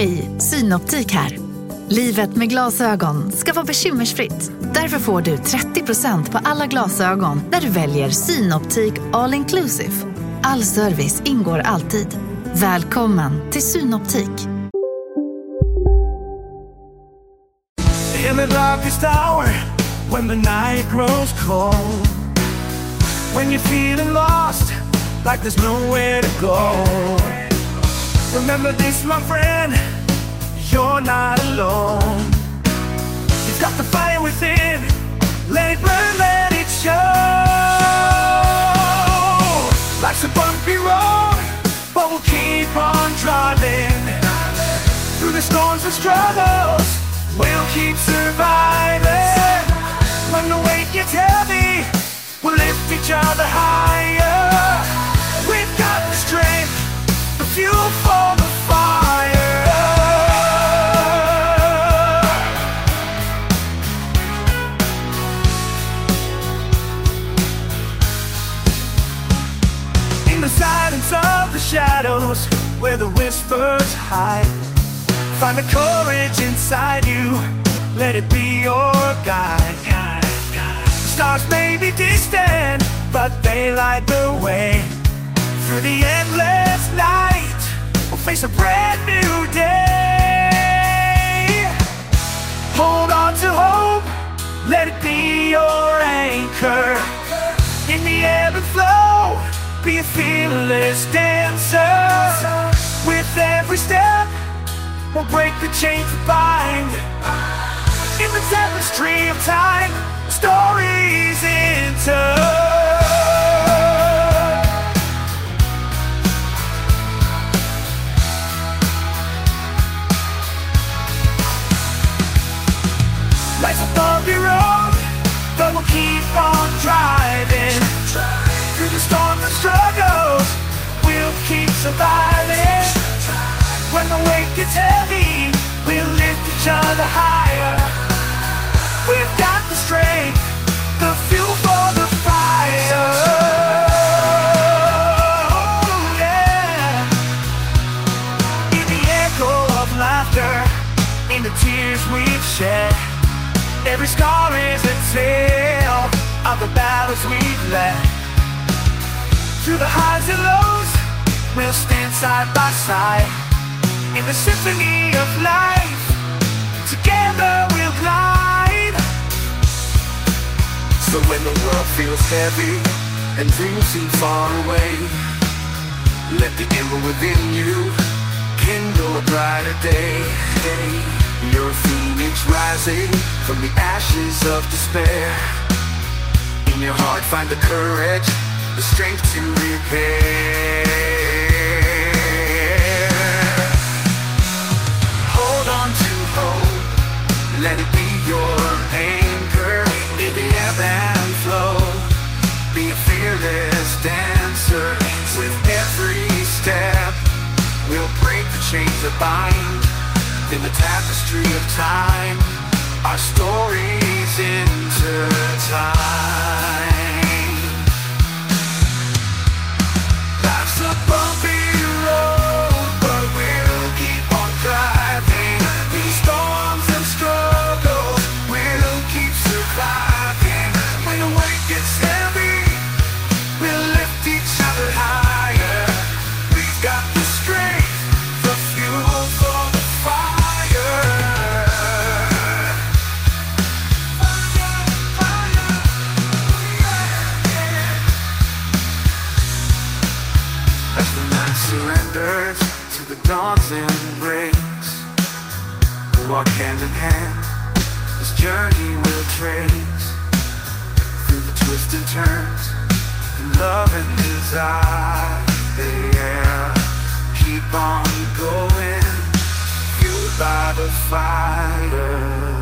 Hej, Synoptik här. Livet med glasögon ska vara bekymmersfritt. Därför får du 30% på alla glasögon när du väljer Synoptik All Inclusive. All service ingår alltid. Välkommen till Synoptik. In the darkest hour, when the night grows cold, when you're feeling lost, like there's nowhere to go. Remember this, my friend, you're not alone. You've got the fire within, let it burn, let it show. Life's a bumpy road, but we'll keep on driving through the storms and struggles. We'll keep surviving. When the weight gets heavy, we'll lift each other higher. Shadows, where the whispers hide. Find the courage inside you, let it be your guide. The stars may be distant, but they light the way. Through the endless night, we'll face a brand new day. Hold on be a fearless dancer. With every step, We'll break the chains that bind. In the tapestry of time Stories enter. Life's a bumpy road But we'll keep on driving surviving when the weight gets heavy, we'll lift each other higher. We've got the strength, the fuel for the fire. Oh. In the echo of laughter, in the tears we've shed, every scar is a tale of the battles we've led. Through the highs and lows, we'll stand side by side in the symphony of life. Together we'll glide. So when the world feels heavy and dreams seem far away, let the ember within you kindle a brighter day. You're a phoenix rising from the ashes of despair. In your heart, find the courage, the strength to repair. Let it be your anchor in the ebb flow. Be a fearless dancer with every step. We'll break the chains that bind in the tapestry of time. Our stories intertwine. To the dawn's embrace, we walk hand in hand. This journey we'll trace through the twists and turns, and love and desire. Yeah, keep on going fueled by the fighter.